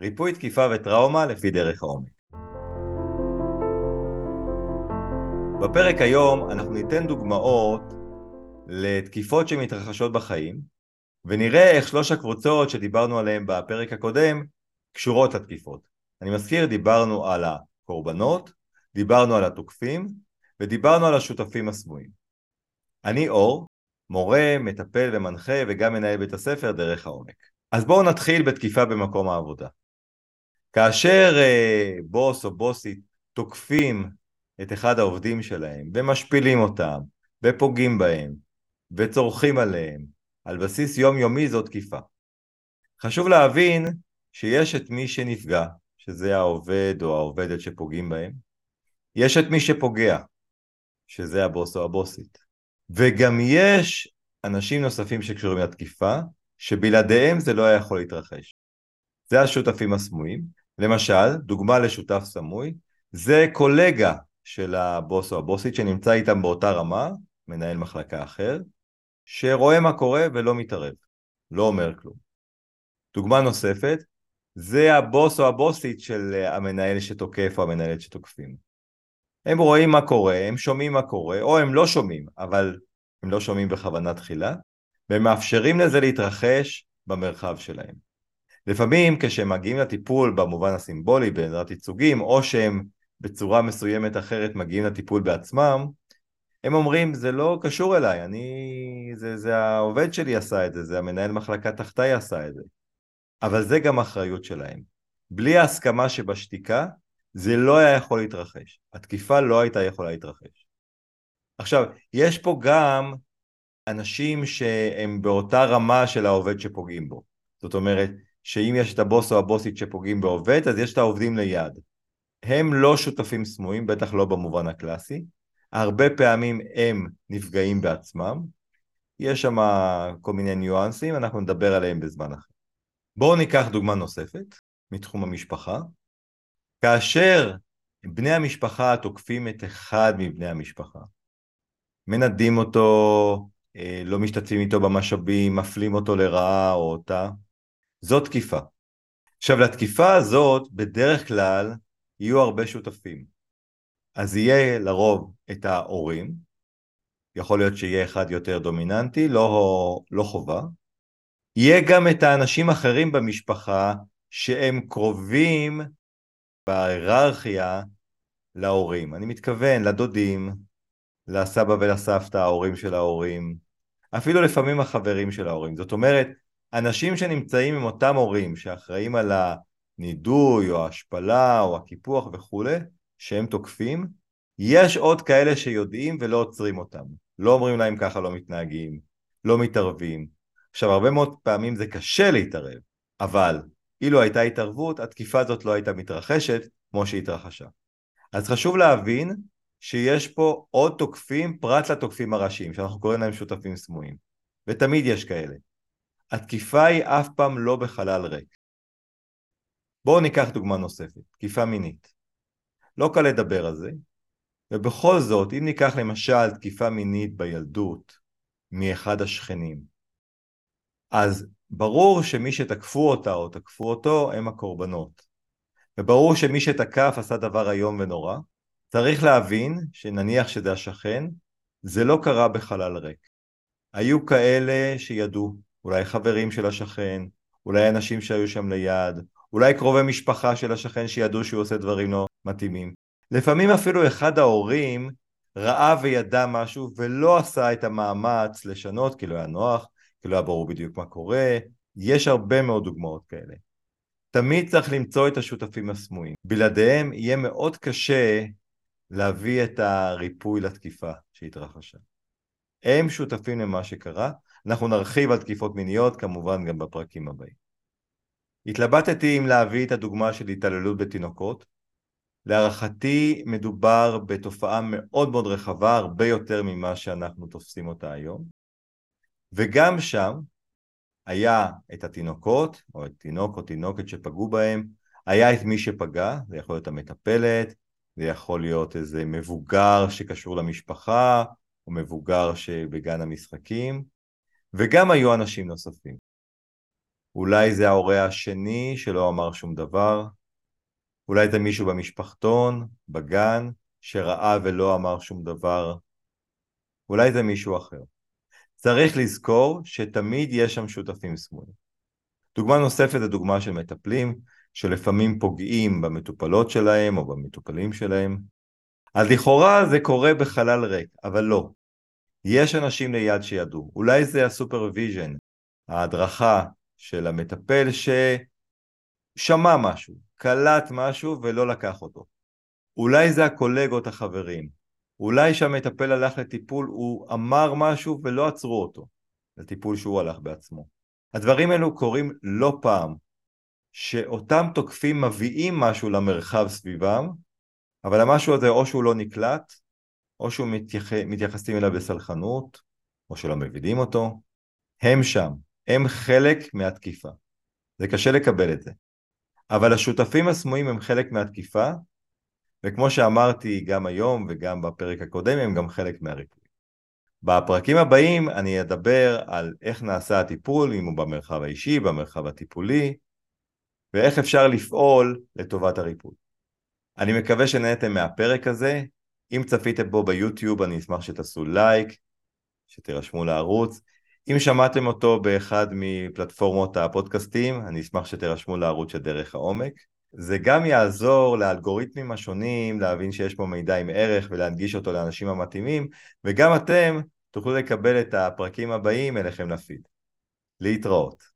ריפוי תקיפה וטראומה לפי דרך העומק. בפרק היום אנחנו ניתן דוגמאות לתקיפות שמתרחשות בחיים ונראה איך שלוש הקבוצות שדיברנו עליהן בפרק הקודם קשורות לתקיפות. אני מזכיר, דיברנו על הקורבנות, דיברנו על התוקפים ודיברנו על השותפים הסמויים. אני אור, מורה, מטפל ומנחה וגם מנהל בית הספר דרך העומק. אז בואו נתחיל בתקיפה במקום העבודה. כאשר אה, בוס או בוסית תוקפים את אחד העובדים שלהם ומשפילים אותם ופוגעים בהם וצורכים עליהם על בסיס יומיומי זו תקיפה. חשוב להבין שיש את מי שנפגע, שזה העובד או העובדת שפוגעים בהם, יש את מי שפוגע, שזה הבוס או הבוסית, וגם יש אנשים נוספים שקשורים לתקיפה, שבלעדיהם זה לא היה יכול להתרחש. זה השותפים הסמויים, למשל, דוגמה לשותף סמוי, זה קולגה של הבוס או הבוסית שנמצא איתם באותה רמה, מנהל מחלקה אחר, שרואה מה קורה ולא מתערב, לא אומר כלום. דוגמה נוספת, זה הבוס או הבוסית של המנהל שתוקף או המנהלת שתוקפים. הם רואים מה קורה, הם שומעים מה קורה, או הם לא שומעים, אבל הם לא שומעים בכוונה תחילה, והם מאפשרים לזה להתרחש במרחב שלהם. לפעמים כשהם מגיעים לטיפול במובן הסימבולי בעזרת ייצוגים, או שהם בצורה מסוימת אחרת מגיעים לטיפול בעצמם, הם אומרים זה לא קשור אליי, אני... זה, זה העובד שלי עשה את זה, זה המנהל מחלקה תחתיי עשה את זה. אבל זה גם אחריות שלהם. בלי ההסכמה שבשתיקה, זה לא היה יכול להתרחש. התקיפה לא הייתה יכולה להתרחש. עכשיו, יש פה גם אנשים שהם באותה רמה של העובד שפוגעים בו. זאת אומרת, שאם יש את הבוס או הבוסית שפוגעים בעובד, אז יש את העובדים ליד. הם לא שותפים סמויים, בטח לא במובן הקלאסי. הרבה פעמים הם נפגעים בעצמם. יש שם כל מיני ניואנסים, אנחנו נדבר עליהם בזמן אחר. בואו ניקח דוגמה נוספת מתחום המשפחה. כאשר בני המשפחה תוקפים את אחד מבני המשפחה, מנדים אותו, אה, לא משתתפים איתו במשאבים, מפלים אותו לרעה או אותה, זו תקיפה. עכשיו לתקיפה הזאת בדרך כלל יהיו הרבה שותפים. אז יהיה לרוב את ההורים, יכול להיות שיהיה אחד יותר דומיננטי, לא, לא חובה. יהיה גם את האנשים האחרים במשפחה שהם קרובים בהיררכיה להורים. אני מתכוון לדודים, לסבא ולסבתא, ההורים של ההורים, אפילו לפעמים החברים של ההורים. זאת אומרת, אנשים שנמצאים עם אותם הורים שאחראים על הנידוי או ההשפלה או הקיפוח וכולי, שהם תוקפים, יש עוד כאלה שיודעים ולא עוצרים אותם. לא אומרים להם ככה לא מתנהגים, לא מתערבים. עכשיו, הרבה מאוד פעמים זה קשה להתערב, אבל אילו הייתה התערבות, התקיפה הזאת לא הייתה מתרחשת כמו שהתרחשה. אז חשוב להבין שיש פה עוד תוקפים פרט לתוקפים הראשיים, שאנחנו קוראים להם שותפים סמויים, ותמיד יש כאלה. התקיפה היא אף פעם לא בחלל ריק. בואו ניקח דוגמה נוספת, תקיפה מינית. לא קל לדבר על זה, ובכל זאת, אם ניקח למשל תקיפה מינית בילדות מאחד השכנים, אז ברור שמי שתקפו אותה או תקפו אותו הם הקורבנות. וברור שמי שתקף עשה דבר איום ונורא. צריך להבין שנניח שזה השכן, זה לא קרה בחלל ריק. היו כאלה שידעו, אולי חברים של השכן, אולי אנשים שהיו שם ליד, אולי קרובי משפחה של השכן שידעו שהוא עושה דברים לא מתאימים. לפעמים אפילו אחד ההורים ראה וידע משהו ולא עשה את המאמץ לשנות כי לא היה נוח, כי לא היה ברור בדיוק מה קורה, יש הרבה מאוד דוגמאות כאלה. תמיד צריך למצוא את השותפים הסמויים. בלעדיהם יהיה מאוד קשה להביא את הריפוי לתקיפה שהתרחשה. הם שותפים למה שקרה, אנחנו נרחיב על תקיפות מיניות כמובן גם בפרקים הבאים. התלבטתי אם להביא את הדוגמה של התעללות בתינוקות. להערכתי מדובר בתופעה מאוד מאוד רחבה, הרבה יותר ממה שאנחנו תופסים אותה היום. וגם שם היה את התינוקות, או את תינוק או תינוקת שפגעו בהם, היה את מי שפגע, זה יכול להיות המטפלת, זה יכול להיות איזה מבוגר שקשור למשפחה, או מבוגר שבגן המשחקים, וגם היו אנשים נוספים. אולי זה ההורה השני שלא אמר שום דבר, אולי זה מישהו במשפחתון, בגן, שראה ולא אמר שום דבר, אולי זה מישהו אחר. צריך לזכור שתמיד יש שם שותפים סמויים. דוגמה נוספת זה דוגמה של מטפלים שלפעמים פוגעים במטופלות שלהם או במטופלים שלהם. אז לכאורה זה קורה בחלל ריק, אבל לא. יש אנשים ליד שידעו. אולי זה ה supervision, ההדרכה של המטפל ששמע משהו, קלט משהו ולא לקח אותו. אולי זה הקולגות החברים. אולי כשהמטפל הלך לטיפול הוא אמר משהו ולא עצרו אותו לטיפול שהוא הלך בעצמו. הדברים האלו קורים לא פעם, שאותם תוקפים מביאים משהו למרחב סביבם, אבל המשהו הזה או שהוא לא נקלט, או שהוא מתייח... מתייחסים אליו בסלחנות, או שלא מבינים אותו, הם שם, הם חלק מהתקיפה. זה קשה לקבל את זה. אבל השותפים הסמויים הם חלק מהתקיפה, וכמו שאמרתי גם היום וגם בפרק הקודם, הם גם חלק מהריפוי. בפרקים הבאים אני אדבר על איך נעשה הטיפול, אם הוא במרחב האישי, במרחב הטיפולי, ואיך אפשר לפעול לטובת הריפוי. אני מקווה שנהנתם מהפרק הזה, אם צפיתם בו ביוטיוב אני אשמח שתעשו לייק, שתירשמו לערוץ, אם שמעתם אותו באחד מפלטפורמות הפודקאסטים, אני אשמח שתירשמו לערוץ של דרך העומק. זה גם יעזור לאלגוריתמים השונים להבין שיש פה מידע עם ערך ולהנגיש אותו לאנשים המתאימים, וגם אתם תוכלו לקבל את הפרקים הבאים אליכם לפיד. להתראות.